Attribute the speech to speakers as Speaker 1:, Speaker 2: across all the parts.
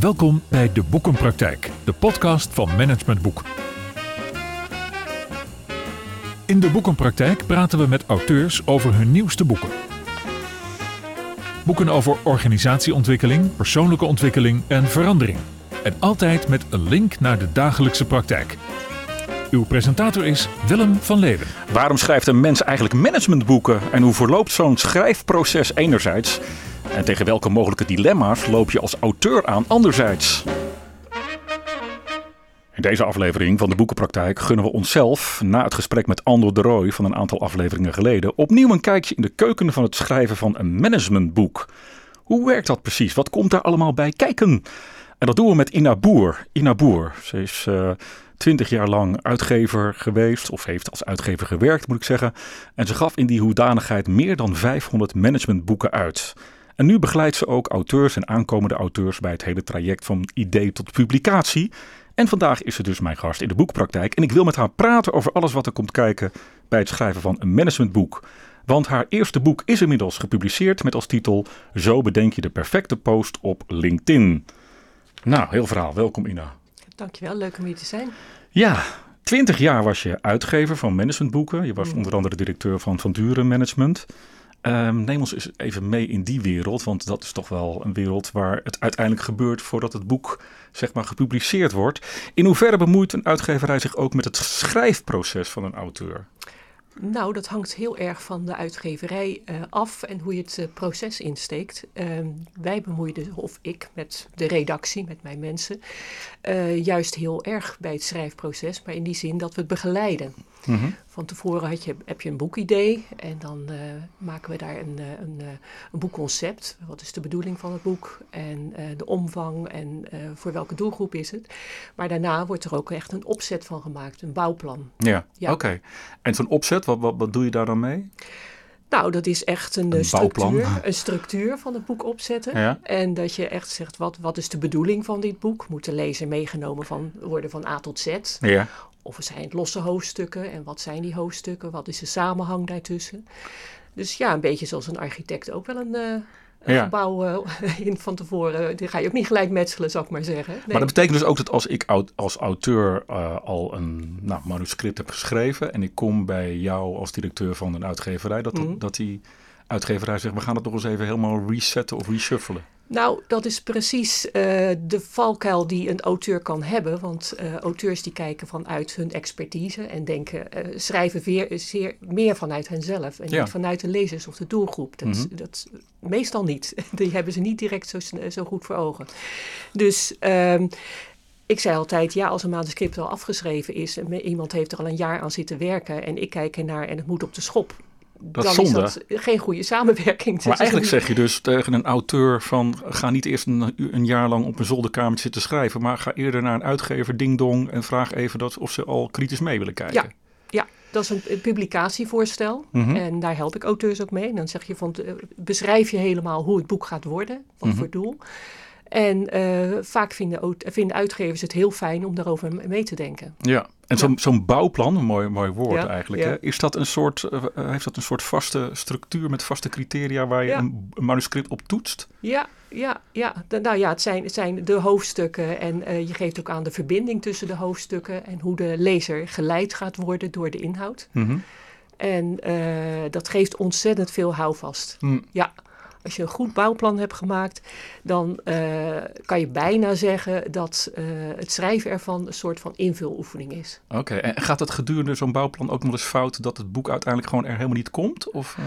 Speaker 1: Welkom bij De Boekenpraktijk, de podcast van Management Boek. In De Boekenpraktijk praten we met auteurs over hun nieuwste boeken. Boeken over organisatieontwikkeling, persoonlijke ontwikkeling en verandering. En altijd met een link naar de dagelijkse praktijk. Uw presentator is Willem van Leeuwen.
Speaker 2: Waarom schrijft een mens eigenlijk managementboeken en hoe verloopt zo'n schrijfproces enerzijds? En tegen welke mogelijke dilemma's loop je als auteur aan anderzijds? In deze aflevering van de Boekenpraktijk gunnen we onszelf, na het gesprek met Andor de Rooij van een aantal afleveringen geleden, opnieuw een kijkje in de keuken van het schrijven van een managementboek. Hoe werkt dat precies? Wat komt daar allemaal bij kijken? En dat doen we met Ina Boer. Ina Boer, ze is uh, twintig jaar lang uitgever geweest, of heeft als uitgever gewerkt moet ik zeggen. En ze gaf in die hoedanigheid meer dan 500 managementboeken uit. En nu begeleidt ze ook auteurs en aankomende auteurs bij het hele traject van idee tot publicatie. En vandaag is ze dus mijn gast in de boekpraktijk. En ik wil met haar praten over alles wat er komt kijken bij het schrijven van een managementboek. Want haar eerste boek is inmiddels gepubliceerd met als titel Zo bedenk je de perfecte post op LinkedIn. Nou, heel verhaal. Welkom Ina.
Speaker 3: Dankjewel, leuk om hier te zijn.
Speaker 2: Ja, twintig jaar was je uitgever van managementboeken. Je was mm. onder andere directeur van Van Duren Management. Um, neem ons eens even mee in die wereld, want dat is toch wel een wereld waar het uiteindelijk gebeurt voordat het boek zeg maar, gepubliceerd wordt. In hoeverre bemoeit een uitgeverij zich ook met het schrijfproces van een auteur?
Speaker 3: Nou, dat hangt heel erg van de uitgeverij uh, af en hoe je het uh, proces insteekt. Uh, wij bemoeiden, of ik met de redactie, met mijn mensen, uh, juist heel erg bij het schrijfproces, maar in die zin dat we het begeleiden. Mm -hmm. Van tevoren had je, heb je een boekidee en dan maken we daar een, een, een, boekconcept. Wat is de bedoeling van het boek en de omvang en voor welke doelgroep is het. Maar daarna wordt er ook echt een opzet van gemaakt, een bouwplan.
Speaker 2: Ja, ja. oké. Okay. En zo'n opzet, wat, wat, wat doe je daar dan mee?
Speaker 3: Nou, dat is echt een, een structuur, een structuur van het boek opzetten. Ja. En dat je echt zegt, wat, wat is de bedoeling van dit boek? Moet de lezer meegenomen van, worden van A tot Z?
Speaker 2: Ja.
Speaker 3: Of zijn het losse hoofdstukken? En wat zijn die hoofdstukken? Wat is de samenhang daartussen? Dus ja, een beetje zoals een architect ook wel een, uh, een ja. gebouw uh, in van tevoren. Die ga je ook niet gelijk metselen, zou ik maar zeggen. Nee.
Speaker 2: Maar dat betekent dus ook dat als ik als auteur uh, al een nou, manuscript heb geschreven en ik kom bij jou als directeur van een uitgeverij, dat, mm dat die uitgeverij zegt, we gaan het nog eens even helemaal resetten of reshuffelen.
Speaker 3: Nou, dat is precies uh, de valkuil die een auteur kan hebben. Want uh, auteurs die kijken vanuit hun expertise en denken, uh, schrijven weer, zeer, meer vanuit henzelf. En ja. niet vanuit de lezers of de doelgroep. Dat, mm -hmm. dat meestal niet. Die hebben ze niet direct zo, zo goed voor ogen. Dus um, ik zei altijd, ja, als een manuscript al afgeschreven is, en iemand heeft er al een jaar aan zitten werken en ik kijk ernaar en het moet op de schop
Speaker 2: dat
Speaker 3: dan
Speaker 2: zonde.
Speaker 3: is dat geen goede samenwerking.
Speaker 2: Maar eigenlijk zeg je dus tegen een auteur van... ga niet eerst een, een jaar lang op een zolderkamertje zitten schrijven... maar ga eerder naar een uitgever, ding dong... en vraag even dat, of ze al kritisch mee willen kijken.
Speaker 3: Ja, ja. Dat is een publicatievoorstel mm -hmm. en daar help ik auteurs ook mee. En dan zeg je van, beschrijf je helemaal hoe het boek gaat worden, wat mm -hmm. voor doel. En uh, vaak vinden, vinden, uitgevers het heel fijn om daarover mee te denken.
Speaker 2: Ja, en zo'n ja. zo bouwplan, een mooi, mooi woord ja, eigenlijk, ja. Hè? Is dat een soort, uh, heeft dat een soort vaste structuur met vaste criteria waar je een, een, manuscript op toetst?
Speaker 3: Ja, ja, ja. De, nou ja, het zijn, het zijn de hoofdstukken en uh, je geeft ook aan de verbinding tussen de hoofdstukken en hoe de lezer geleid gaat worden door de inhoud. Mm -hmm. En dat geeft ontzettend veel houvast. Mm. Ja. Als je een goed bouwplan hebt gemaakt, dan uh, kan je bijna zeggen dat uh, het schrijven ervan een soort van invuloefening is.
Speaker 2: Oké, en gaat het gedurende zo'n bouwplan ook nog eens fout dat het boek uiteindelijk gewoon er helemaal niet komt? Of, uh...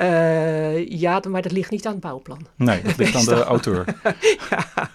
Speaker 3: Uh, ja, maar dat ligt niet aan het bouwplan.
Speaker 2: Nee, dat ligt aan de auteur.
Speaker 3: ja,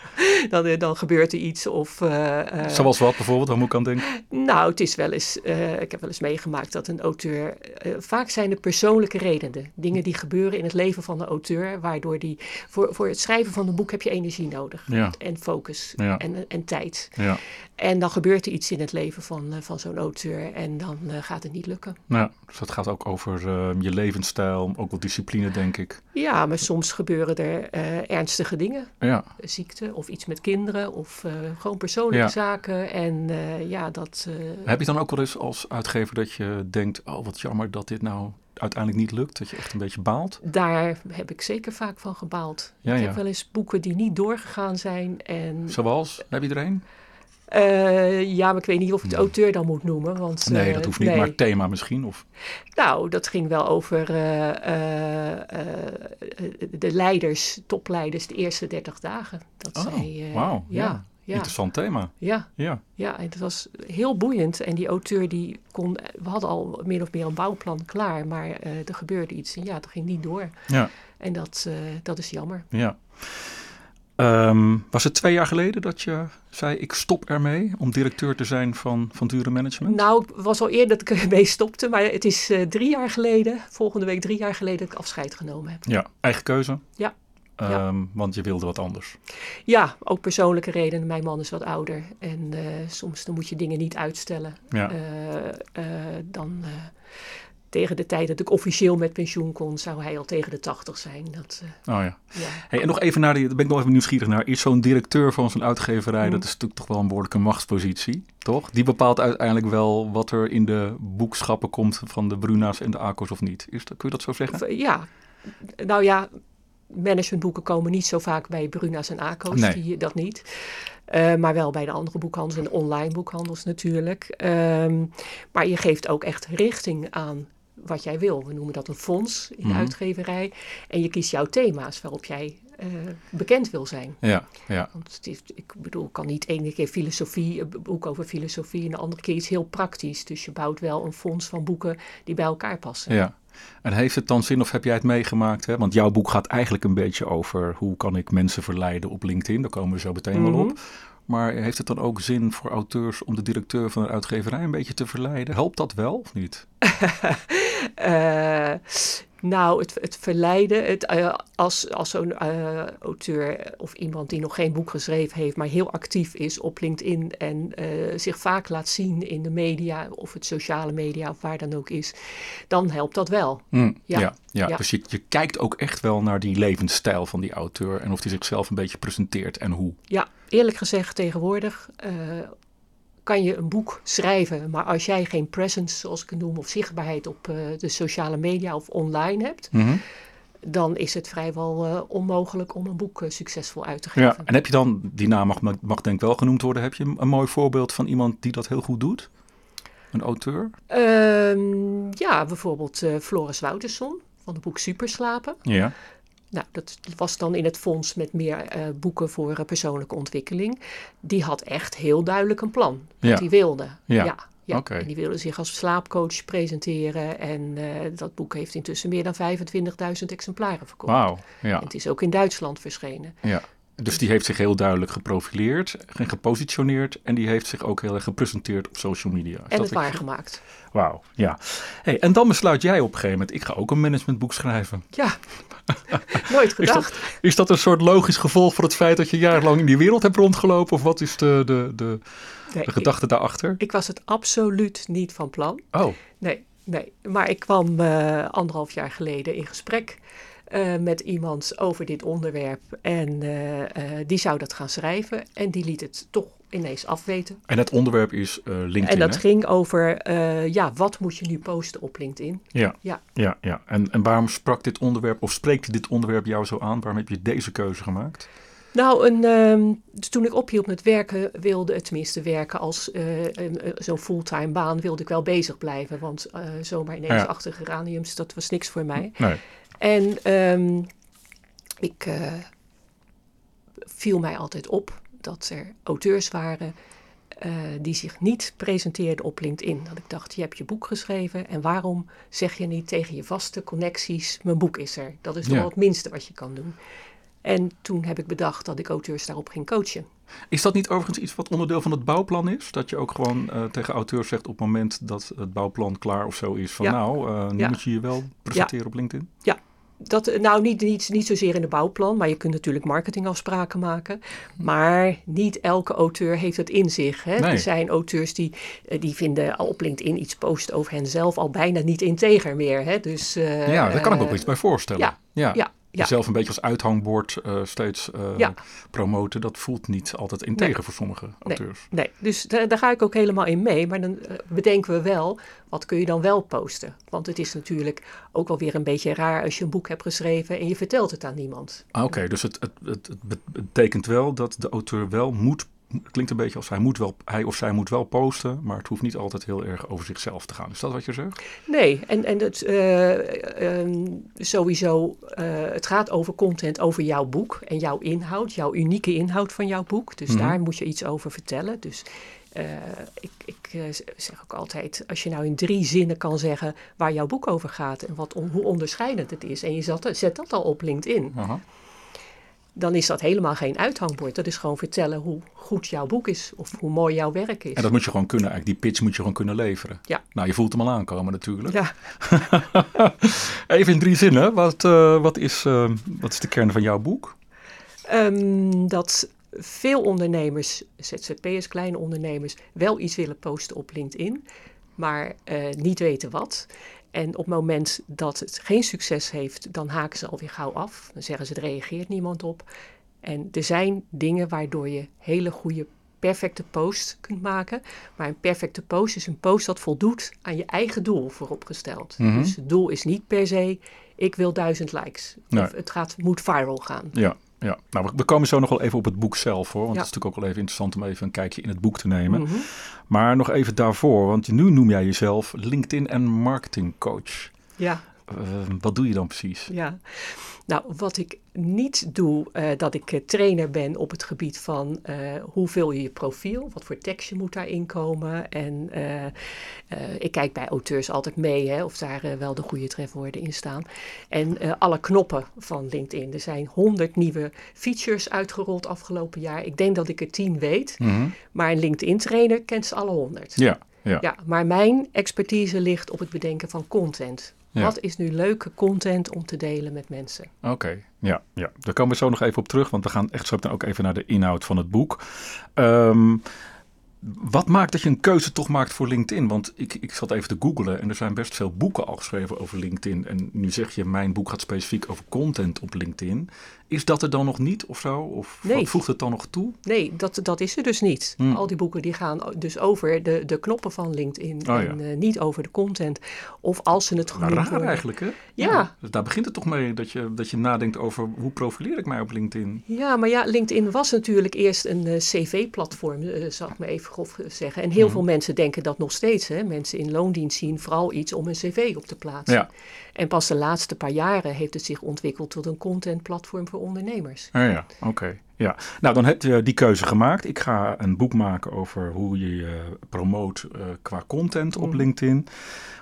Speaker 3: dan, dan gebeurt er iets of... Uh,
Speaker 2: uh, Zoals wat bijvoorbeeld, waar moet ik aan denken?
Speaker 3: Nou, het is wel eens... ik heb wel eens meegemaakt dat een auteur... vaak zijn er persoonlijke redenen. Dingen die gebeuren in het leven van de auteur... waardoor die... Voor, voor het schrijven van een boek heb je energie nodig.
Speaker 2: Ja.
Speaker 3: En focus
Speaker 2: ja.
Speaker 3: en, en tijd.
Speaker 2: Ja.
Speaker 3: En dan gebeurt er iets in het leven van, van zo'n auteur... en dan gaat het niet lukken.
Speaker 2: Ja, dus dat gaat ook over je levensstijl... ook wel discipline, denk ik.
Speaker 3: Ja, maar soms gebeuren er uh, ernstige dingen.
Speaker 2: Ja.
Speaker 3: Ziekte of iets met kinderen of gewoon persoonlijke ja. zaken. En ja, dat...
Speaker 2: Heb je dan ook wel eens als uitgever dat je denkt... oh, wat jammer dat dit nou uiteindelijk niet lukt? Dat je echt een beetje baalt?
Speaker 3: Daar heb ik zeker vaak van gebaald.
Speaker 2: Ja,
Speaker 3: ik
Speaker 2: ja.
Speaker 3: heb wel eens boeken die niet doorgegaan zijn. En,
Speaker 2: Zoals? Heb je er een?
Speaker 3: Eh, ja, maar ik weet niet of ik de auteur dan moet noemen. Want,
Speaker 2: Nee,
Speaker 3: eh,
Speaker 2: dat hoeft niet,
Speaker 3: nee.
Speaker 2: maar thema misschien? Of...
Speaker 3: Nou, dat ging wel over eh, eh, eh, de leiders, topleiders, de eerste 30 dagen. Dat
Speaker 2: Oh,
Speaker 3: eh,
Speaker 2: wauw, ja.
Speaker 3: ja, ja,
Speaker 2: Interessant thema.
Speaker 3: ja,
Speaker 2: Ja.
Speaker 3: ja, en dat was heel boeiend. En die auteur, die kon, we hadden al min of meer een bouwplan klaar, maar eh, er gebeurde iets en ja, dat ging niet door.
Speaker 2: Ja.
Speaker 3: En dat, eh, dat is jammer.
Speaker 2: ja. Ehm, was het twee jaar geleden dat je zei: Ik stop ermee om directeur te zijn van, van Dure Management?
Speaker 3: Nou, het was al eerder dat ik ermee stopte, maar het is eh, drie jaar geleden, volgende week drie jaar geleden, dat ik afscheid genomen heb.
Speaker 2: Ja, eigen keuze.
Speaker 3: Ja.
Speaker 2: Ehm,
Speaker 3: Ja.
Speaker 2: Want je wilde wat anders.
Speaker 3: Ja, ook persoonlijke redenen. Mijn man is wat ouder en eh, soms dan moet je dingen niet uitstellen.
Speaker 2: Ja.
Speaker 3: Eh, dan tegen de tijd dat ik officieel met pensioen kon, zou hij al tegen de 80 zijn. Dat, eh,
Speaker 2: Oh ja.
Speaker 3: ja.
Speaker 2: Hey, en nog even naar die, daar ben ik nog even nieuwsgierig naar. Is zo'n directeur van zo'n uitgeverij,
Speaker 3: Mm.
Speaker 2: dat is natuurlijk toch wel een behoorlijke machtspositie, toch? Die bepaalt uiteindelijk wel wat er in de boekschappen komt van de Bruna's en de Acos of niet. Is dat, kun je dat zo zeggen?
Speaker 3: Of, eh, ja, nou ja, managementboeken komen niet zo vaak bij Bruna's en Aco's,
Speaker 2: Nee.
Speaker 3: die, dat niet. Eh, maar wel bij de andere boekhandels en online boekhandels natuurlijk. Ehm, maar je geeft ook echt richting aan wat jij wil. We noemen dat een fonds in de
Speaker 2: Mhm.
Speaker 3: uitgeverij. En je kiest jouw thema's waarop jij eh, bekend wil zijn.
Speaker 2: Ja, ja,
Speaker 3: Want het is, ik bedoel, ik kan niet ene keer filosofie, een boek over filosofie en de andere keer iets heel praktisch. Dus je bouwt wel een fonds van boeken die bij elkaar passen.
Speaker 2: ja. En heeft het dan zin of heb jij het meegemaakt? Hè? Want jouw boek gaat eigenlijk een beetje over hoe kan ik mensen verleiden op LinkedIn. Daar komen we zo meteen wel
Speaker 3: Mhm.
Speaker 2: op. Maar heeft het dan ook zin voor auteurs om de directeur van een uitgeverij een beetje te verleiden? Helpt dat wel of niet?
Speaker 3: Eh, nou, het, het verleiden, het, eh, als, als zo'n eh, auteur of iemand die nog geen boek geschreven heeft, maar heel actief is op LinkedIn en eh, zich vaak laat zien in de media, of het sociale media of waar dan ook is, dan helpt dat wel.
Speaker 2: Mm, ja.
Speaker 3: Ja.
Speaker 2: Ja,
Speaker 3: Ja.
Speaker 2: dus je, je kijkt ook echt wel naar die levensstijl van die auteur en of hij zichzelf een beetje presenteert en hoe.
Speaker 3: Ja, eerlijk gezegd, tegenwoordig kan je een boek schrijven, maar als jij geen presence, zoals ik het noem, of zichtbaarheid op eh, de sociale media of online hebt, dan is het vrijwel eh, onmogelijk om een boek eh, succesvol uit te geven.
Speaker 2: Ja, en heb je dan, die naam mag, mag denk ik wel genoemd worden, heb je een, mooi voorbeeld van iemand die dat heel goed doet? Een auteur?
Speaker 3: Ehm, ja, bijvoorbeeld eh, Floris Woutersson van het boek Superslapen.
Speaker 2: Ja.
Speaker 3: Nou, dat was dan in het fonds met meer eh, boeken voor eh, persoonlijke ontwikkeling. Die had echt heel duidelijk een plan. Wat
Speaker 2: Ja.
Speaker 3: hij wilde.
Speaker 2: Ja.
Speaker 3: ja. En die wilde zich als slaapcoach presenteren. En eh, dat boek heeft intussen meer dan 25.000 exemplaren verkocht.
Speaker 2: Wauw. Ja,
Speaker 3: En het is ook in Duitsland verschenen.
Speaker 2: ja. Dus die heeft zich heel duidelijk geprofileerd en gepositioneerd. En die heeft zich ook heel erg gepresenteerd op social media. Is
Speaker 3: En het waargemaakt.
Speaker 2: Wauw, ja. Hey, en dan besluit jij op een gegeven moment, ik ga ook een managementboek schrijven.
Speaker 3: Ja, nooit
Speaker 2: Is
Speaker 3: gedacht.
Speaker 2: dat, is dat een soort logisch gevolg van het feit dat je jarenlang in die wereld hebt rondgelopen? Of wat is de, de, de,
Speaker 3: Nee,
Speaker 2: de gedachte daarachter?
Speaker 3: ik, ik was het absoluut niet van plan.
Speaker 2: Oh,
Speaker 3: Nee, nee. Maar ik kwam eh, anderhalf jaar geleden in gesprek eh, met iemand over dit onderwerp. En eh, eh, die zou dat gaan schrijven. En die liet het toch ineens afweten.
Speaker 2: en het onderwerp is LinkedIn,
Speaker 3: en dat
Speaker 2: hè?
Speaker 3: ging over, ja, wat moet je nu posten op LinkedIn?
Speaker 2: Ja,
Speaker 3: Ja.
Speaker 2: ja, ja. En, en waarom sprak dit onderwerp, of spreekt dit onderwerp jou zo aan? Waarom heb je deze keuze gemaakt?
Speaker 3: Nou, een, ehm, toen ik ophield met werken, wilde het tenminste werken als zo'n fulltime baan, wilde ik wel bezig blijven. Want zomaar ineens
Speaker 2: Ja.
Speaker 3: achter geraniums, dat was niks voor mij.
Speaker 2: Nee.
Speaker 3: En ehm, ik eh, viel mij altijd op dat er auteurs waren eh, die zich niet presenteerden op LinkedIn. Dat ik dacht, je hebt je boek geschreven en waarom zeg je niet tegen je vaste connecties, mijn boek is er. Dat is toch
Speaker 2: Ja.
Speaker 3: wel het minste wat je kan doen. En toen heb ik bedacht dat ik auteurs daarop ging coachen.
Speaker 2: Is dat niet overigens iets wat onderdeel van het bouwplan is? Dat je ook gewoon eh, tegen auteurs zegt op het moment dat het bouwplan klaar of zo is van
Speaker 3: Ja.
Speaker 2: nou, nu
Speaker 3: Ja.
Speaker 2: moet je je wel presenteren op LinkedIn?
Speaker 3: Dat, nou, niet, niet, niet zozeer in de bouwplan, maar je kunt natuurlijk marketingafspraken maken. Maar niet elke auteur heeft het in zich. Hè?
Speaker 2: Nee.
Speaker 3: Er zijn auteurs die, eh, die vinden al op LinkedIn iets posten over henzelf al bijna niet integer meer. Hè? Dus, eh,
Speaker 2: ja, daar kan ik me ook
Speaker 3: eh,
Speaker 2: iets bij voorstellen.
Speaker 3: ja,
Speaker 2: ja.
Speaker 3: Ja,
Speaker 2: jezelf een beetje als uithangbord uh, steeds uh, promoten, dat voelt niet altijd integer nee. voor sommige auteurs.
Speaker 3: Nee, dus daar, ga ik ook helemaal in mee. Maar dan bedenken we wel, wat kun je dan wel posten? Want het is natuurlijk ook wel weer een beetje raar als je een boek hebt geschreven en je vertelt het aan niemand.
Speaker 2: Ah, Oké, dus het, het, het, het betekent wel dat de auteur wel moet het klinkt een beetje als hij, moet wel, hij of zij moet wel posten, maar het hoeft niet altijd heel erg over zichzelf te gaan. Is dat wat je zegt?
Speaker 3: Nee, en, en het, uh, um, sowieso, uh, het gaat over content over jouw boek en jouw inhoud, jouw unieke inhoud van jouw boek. Dus mm -hmm. daar moet je iets over vertellen. Dus uh, ik, ik zeg ook altijd, als je nou in drie zinnen kan zeggen waar jouw boek over gaat en wat, hoe onderscheidend het is, en je zet, zet dat al op LinkedIn. Uh -huh dan is dat helemaal geen uithangbord. Dat is gewoon vertellen hoe goed jouw boek is of hoe mooi jouw werk is.
Speaker 2: En dat moet je gewoon kunnen, eigenlijk die pitch moet je gewoon kunnen leveren.
Speaker 3: Ja.
Speaker 2: Nou, je voelt hem al aankomen natuurlijk.
Speaker 3: Ja.
Speaker 2: Even in drie zinnen, wat, uh, wat, is, uh, wat is de kern van jouw boek?
Speaker 3: Um, dat veel ondernemers, ZZP'ers, kleine ondernemers, wel iets willen posten op LinkedIn, maar uh, niet weten wat. En op het moment dat het geen succes heeft, dan haken ze alweer gauw af. Dan zeggen ze, er reageert niemand op. En er zijn dingen waardoor je hele goede, perfecte posts kunt maken. Maar een perfecte post is een post dat voldoet aan je eigen doel vooropgesteld. Mm -hmm. Dus het doel is niet per se, ik wil duizend likes. Nee. Of het gaat, moet viral gaan.
Speaker 2: Ja, ja, nou, we komen zo nog wel even op het boek zelf hoor. Want ja. het is natuurlijk ook wel even interessant om even een kijkje in het boek te nemen. Mm -hmm. Maar nog even daarvoor, want nu noem jij jezelf LinkedIn en marketing coach.
Speaker 3: Ja.
Speaker 2: Uh, wat doe je dan precies?
Speaker 3: Ja, nou, wat ik niet doe, uh, dat ik uh, trainer ben op het gebied van uh, hoe vul je je profiel, wat voor tekst je moet daarin komen. En ik kijk bij auteurs altijd mee hè, of daar wel de goede trefwoorden in staan. En alle knoppen van LinkedIn. Er zijn honderd nieuwe features uitgerold afgelopen jaar. Ik denk dat ik er tien weet, mm -hmm. maar een LinkedIn trainer kent ze alle honderd.
Speaker 2: Ja. Ja.
Speaker 3: ja, maar mijn expertise ligt op het bedenken van content. Ja. Wat is nu leuke content om te delen met mensen?
Speaker 2: Oké, okay. ja, ja, daar komen we zo nog even op terug, want we gaan echt zo ook even naar de inhoud van het boek. Um, wat maakt dat je een keuze toch maakt voor LinkedIn? Want ik, ik zat even te googlen en er zijn best veel boeken al geschreven over LinkedIn. En nu zeg je, mijn boek gaat specifiek over content op LinkedIn. Is dat er dan nog niet of zo? Of
Speaker 3: nee.
Speaker 2: voegt het dan nog toe?
Speaker 3: Nee, dat, dat is er dus niet. Hmm. Al die boeken die gaan dus over de, de knoppen van LinkedIn
Speaker 2: oh,
Speaker 3: en ja. uh, niet over de content. Of als ze het
Speaker 2: maar raar
Speaker 3: worden.
Speaker 2: eigenlijk, hè?
Speaker 3: Ja. ja.
Speaker 2: Dus daar begint het toch mee dat je, dat je nadenkt over hoe profileer ik mij op LinkedIn?
Speaker 3: Ja, maar ja, LinkedIn was natuurlijk eerst een uh, cv-platform, uh, zal ik me even grof zeggen. En heel hmm. veel mensen denken dat nog steeds. Hè? Mensen in loondienst zien vooral iets om een cv op te plaatsen.
Speaker 2: Ja.
Speaker 3: En pas de laatste paar jaren heeft het zich ontwikkeld tot een contentplatform voor ondernemers.
Speaker 2: Ah ja, oké. Okay. Ja, nou dan heb je die keuze gemaakt. Ik ga een boek maken over hoe je je promoot uh, qua content op mm. LinkedIn.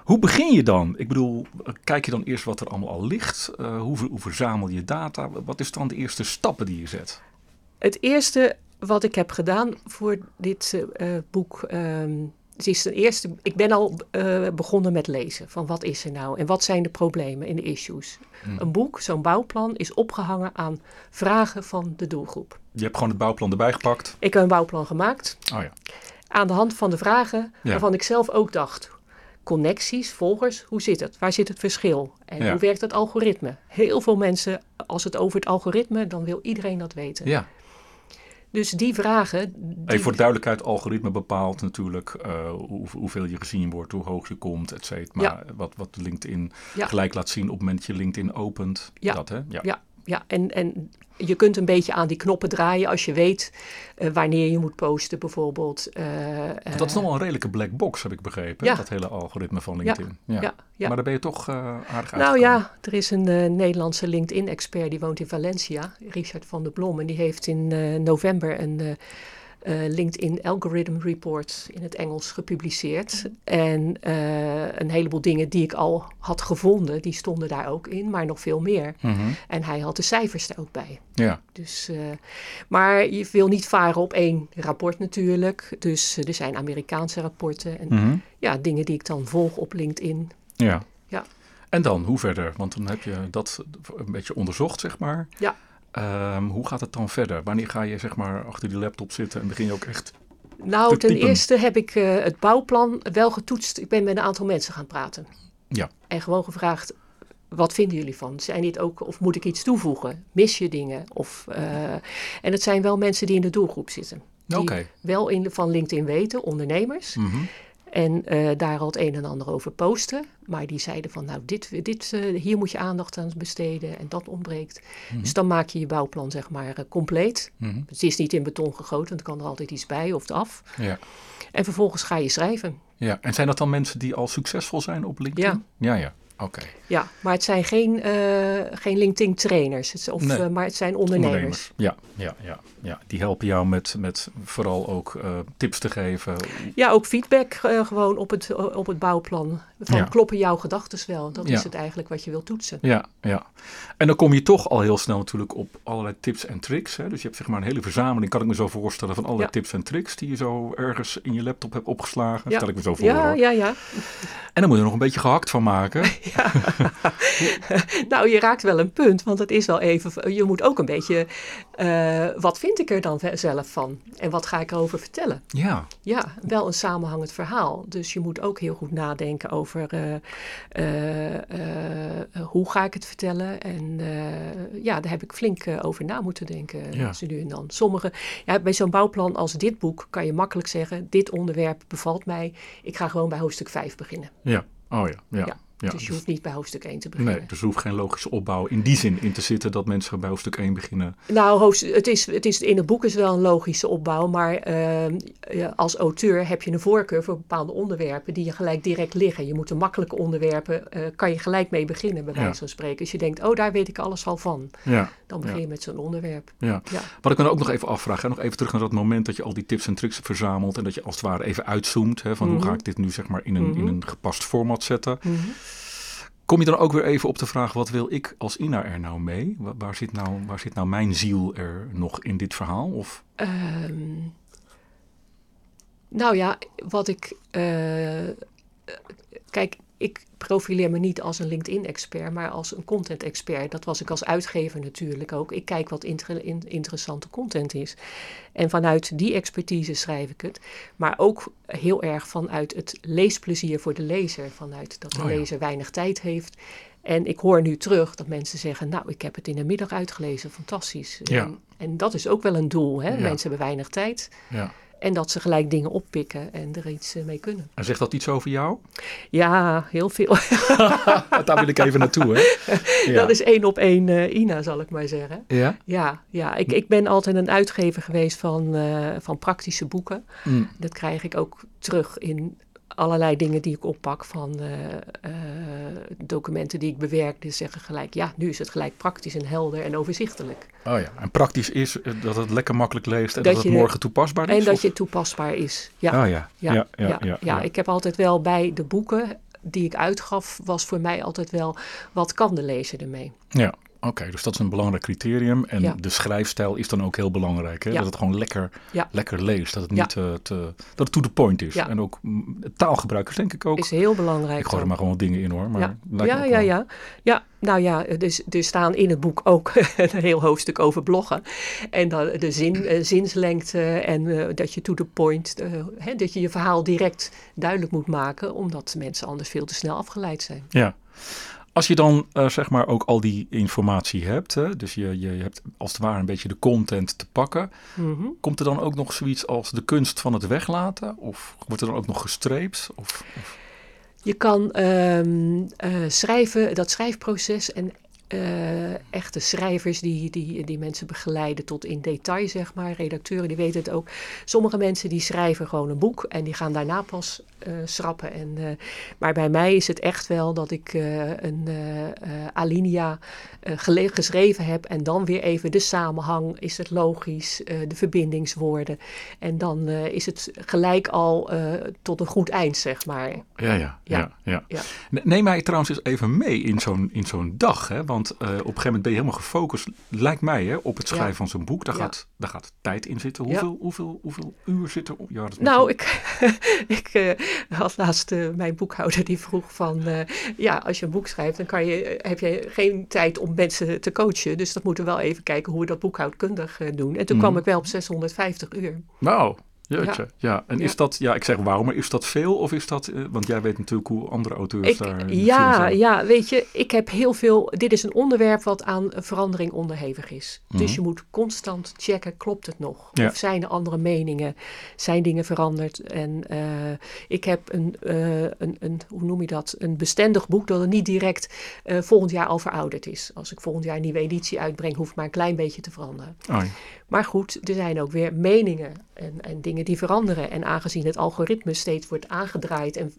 Speaker 2: Hoe begin je dan? Ik bedoel, kijk je dan eerst wat er allemaal al ligt? Uh, hoe, hoe verzamel je data? Wat is dan de eerste stappen die je zet?
Speaker 3: Het eerste wat ik heb gedaan voor dit uh, boek. Um, het is ten eerste, ik ben al uh, begonnen met lezen van wat is er nou en wat zijn de problemen en de issues. Hmm. Een boek, zo'n bouwplan, is opgehangen aan vragen van de doelgroep.
Speaker 2: Je hebt gewoon het bouwplan erbij gepakt?
Speaker 3: Ik heb een bouwplan gemaakt.
Speaker 2: Oh ja.
Speaker 3: Aan de hand van de vragen ja. waarvan ik zelf ook dacht, connecties, volgers, hoe zit het? Waar zit het verschil? En ja. hoe werkt het algoritme? Heel veel mensen, als het over het algoritme, dan wil iedereen dat weten.
Speaker 2: Ja.
Speaker 3: Dus die vragen. Die...
Speaker 2: Even voor de duidelijkheid, algoritme bepaalt natuurlijk uh, hoe, hoeveel je gezien wordt, hoe hoog je komt, et cetera. Maar ja. wat, wat LinkedIn ja. gelijk laat zien op het moment dat je LinkedIn opent.
Speaker 3: Ja,
Speaker 2: dat, hè?
Speaker 3: ja. Ja. En, en je kunt een beetje aan die knoppen draaien als je weet uh, wanneer je moet posten, bijvoorbeeld. Uh,
Speaker 2: dat is nog wel een redelijke black box, heb ik begrepen. Ja. Dat hele algoritme van LinkedIn. Ja, ja. ja. Maar daar ben je toch aardig uit.
Speaker 3: Nou ja, er is een Nederlandse LinkedIn-expert die woont in Valencia, Richard van der Blom. En die heeft in november een uh, LinkedIn Algorithm Report in het Engels gepubliceerd. En uh, een heleboel dingen die ik al had gevonden, die stonden daar ook in, maar nog veel meer.
Speaker 2: Mm -hmm.
Speaker 3: En hij had de cijfers er ook bij.
Speaker 2: Ja.
Speaker 3: Dus, uh, maar je wil niet varen op één rapport natuurlijk. Dus er zijn Amerikaanse rapporten en
Speaker 2: mm -hmm.
Speaker 3: ja, dingen die ik dan volg op LinkedIn.
Speaker 2: Ja.
Speaker 3: ja.
Speaker 2: En dan, hoe verder? Want dan heb je dat een beetje onderzocht, zeg maar.
Speaker 3: Ja.
Speaker 2: Um, hoe gaat het dan verder? Wanneer ga je zeg maar achter die laptop zitten en begin je ook echt
Speaker 3: Nou, ten eerste heb ik uh, het bouwplan wel getoetst. Ik ben met een aantal mensen gaan praten.
Speaker 2: Ja.
Speaker 3: En gewoon gevraagd, wat vinden jullie van? Zijn dit ook, of moet ik iets toevoegen? Mis je dingen? Of, en het zijn wel mensen die in de doelgroep zitten. Die wel in, van LinkedIn weten, ondernemers. Mhm. En uh, daar al het een en ander over posten. Maar die zeiden van, nou, dit, dit, uh, hier moet je aandacht aan besteden en dat ontbreekt. Mhm. Dus dan maak je je bouwplan, zeg maar, uh, compleet. Mhm. Het is niet in beton gegoten, want er kan er altijd iets bij of af. Ja. En vervolgens ga je schrijven.
Speaker 2: Ja, en zijn dat dan mensen die al succesvol zijn op LinkedIn? Ja. Ja, ja. Oké.
Speaker 3: Ja, maar het zijn geen, uh, geen LinkedIn trainers, of, nee. uh, maar het zijn ondernemers. ondernemers.
Speaker 2: Ja, ja, ja, ja, die helpen jou met, met vooral ook uh, tips te geven.
Speaker 3: Ja, ook feedback gewoon op het, op het bouwplan. Van ja. kloppen jouw gedachten wel? Dat ja. is het eigenlijk wat je wilt toetsen.
Speaker 2: Ja, ja. En dan kom je toch al heel snel natuurlijk op allerlei tips en tricks. Hè? Dus je hebt zeg maar een hele verzameling, kan ik me zo voorstellen, van allerlei tips en tricks die je zo ergens in je laptop hebt opgeslagen. Stel ik me zo voor.
Speaker 3: Ja, ja, ja.
Speaker 2: En dan moet je er nog een beetje gehakt van maken.
Speaker 3: Ja. nou, je raakt wel een punt, want het is wel even. Je moet ook een beetje. Uh, wat vind ik er dan zelf van? En wat ga ik erover vertellen?
Speaker 2: Ja.
Speaker 3: Ja, wel een samenhangend verhaal. Dus je moet ook heel goed nadenken over uh, uh, hoe ga ik het vertellen. En ja, daar heb ik flink over na moeten denken. Ja. Zo nu en dan. Sommige. Ja, bij zo'n bouwplan als dit boek kan je makkelijk zeggen: dit onderwerp bevalt mij. Ik ga gewoon bij hoofdstuk 5 beginnen.
Speaker 2: Ja. Oh ja. ja.
Speaker 3: ja. Ja, dus je hoeft niet bij hoofdstuk 1 te beginnen.
Speaker 2: Nee, dus er hoeft geen logische opbouw in die zin in te zitten dat mensen bij hoofdstuk 1 beginnen.
Speaker 3: Nou, het is, het is, in het boek is wel een logische opbouw, maar uh, als auteur heb je een voorkeur voor bepaalde onderwerpen die je gelijk direct liggen. Je moet de makkelijke onderwerpen, uh, kan je gelijk mee beginnen, bij wijze van spreken. Als je denkt, oh, daar weet ik alles al van. Ja. Dan begin je met zo'n onderwerp.
Speaker 2: Ja. Wat ik me ook nog even afvraag, hè, nog even terug naar dat moment dat je al die tips en tricks verzamelt en dat je als het ware even uitzoomt hè, van hoe mhm. ga ik dit nu zeg maar in een, in mhm. een gepast format zetten. Mm Kom je dan ook weer even op de vraag, wat wil ik als Ina er nou mee? Waar, zit, nou, waar zit nou mijn ziel er nog in dit verhaal? Of? Um,
Speaker 3: nou ja, wat ik... Uh, kijk, ik profileer me niet als een LinkedIn-expert, maar als een content-expert. Dat was ik als uitgever natuurlijk ook. Ik kijk wat interessante content is. En vanuit die expertise schrijf ik het. Maar ook heel erg vanuit het leesplezier voor de lezer. Vanuit dat de oh lezer weinig tijd heeft. En ik hoor nu terug dat mensen zeggen: Nou, ik heb het in de middag uitgelezen, fantastisch. Ja. En, en, dat is ook wel een doel. Hè? Mensen hebben weinig tijd. Ja. En dat ze gelijk dingen oppikken en er iets eh, mee kunnen.
Speaker 2: En zegt dat iets over jou?
Speaker 3: Ja, heel veel.
Speaker 2: Daar wil ik even naartoe, hè?
Speaker 3: Ja. Dat is één op één uh, Ina, zal ik maar zeggen.
Speaker 2: Ja?
Speaker 3: Ja, ja. Ik, ik ben altijd een uitgever geweest van, uh, van praktische boeken. Mm. Dat krijg ik ook terug in allerlei dingen die ik oppak van uh, uh, documenten die ik bewerk. Die zeggen gelijk, ja, nu is het gelijk praktisch en helder en overzichtelijk.
Speaker 2: Oh ja, en praktisch is dat het lekker makkelijk leest en dat, het morgen toepasbaar is?
Speaker 3: En dat je toepasbaar is, ja.
Speaker 2: Oh ja. Ja, ja, ja, ja,
Speaker 3: ja, ik heb altijd wel bij de boeken die ik uitgaf, was voor mij altijd wel, wat kan de lezer ermee?
Speaker 2: Ja, Oké, dus dat is een belangrijk criterium. En de schrijfstijl is dan ook heel belangrijk. Hè? Dat het gewoon lekker, lekker leest. Dat het niet te, te, dat het to the point is. En ook taalgebruik is denk ik ook.
Speaker 3: Is heel belangrijk.
Speaker 2: Ik gooi er maar gewoon dingen in hoor. Maar
Speaker 3: ja, ja, ja, ja. Ja, nou ja, dus, er staan in het boek ook een heel hoofdstuk over bloggen. En dan de zin, uh, zinslengte en uh, dat je to the point, hè, dat je je verhaal direct duidelijk moet maken. Omdat mensen anders veel te snel afgeleid zijn.
Speaker 2: Ja. Als je dan uh, zeg maar ook al die informatie hebt, hè, dus je, je hebt als het ware een beetje de content te pakken, mm komt er dan ook nog zoiets als de kunst van het weglaten? Of wordt er dan ook nog gestreept? Of, of?
Speaker 3: Je kan um, uh, schrijven, dat schrijfproces en uh, echte schrijvers die, die, die mensen begeleiden tot in detail, zeg maar. Redacteuren, die weten het ook. Sommige mensen die schrijven gewoon een boek en die gaan daarna pas uh, schrappen. En, uh, maar bij mij is het echt wel dat ik een alinea geschreven heb en dan weer even de samenhang. Is het logisch? de verbindingswoorden. En dan is het gelijk al tot een goed eind, zeg maar.
Speaker 2: Ja, ja, ja. ja, ja. Neem mij trouwens eens even mee in zo'n zo'n dag, hè? Want uh, op een gegeven moment ben je helemaal gefocust, lijkt mij, hè, op het schrijven van zo'n boek. Daar, gaat, daar gaat tijd in zitten. Hoeveel, hoeveel, hoeveel uur zit er op?
Speaker 3: Ja, dat nou, ik, ik uh, had laatst uh, mijn boekhouder die vroeg van... ja, als je een boek schrijft, dan kan je, heb je geen tijd om mensen te coachen. Dus dat moeten we wel even kijken hoe we dat boekhoudkundig doen. En toen kwam mhm. ik wel op 650 uur.
Speaker 2: Nou, Jeetje, ja. En is dat, ja, ik zeg waarom, maar is dat veel of is dat, uh, want jij weet natuurlijk hoe andere auteurs
Speaker 3: ik,
Speaker 2: daar.
Speaker 3: Ja, ja, weet je, ik heb heel veel. Dit is een onderwerp wat aan verandering onderhevig is. Dus
Speaker 2: Mhm.
Speaker 3: je moet constant checken: klopt het nog?
Speaker 2: Ja.
Speaker 3: Of zijn er andere meningen? Zijn dingen veranderd? En uh, ik heb een, uh, een, een, hoe noem je dat? Een bestendig boek dat er niet direct volgend jaar al verouderd is. Als ik volgend jaar een nieuwe editie uitbreng, hoef ik maar een klein beetje te veranderen.
Speaker 2: Oh.
Speaker 3: Maar goed, er zijn ook weer meningen en, en die veranderen. En aangezien het algoritme steeds wordt aangedraaid en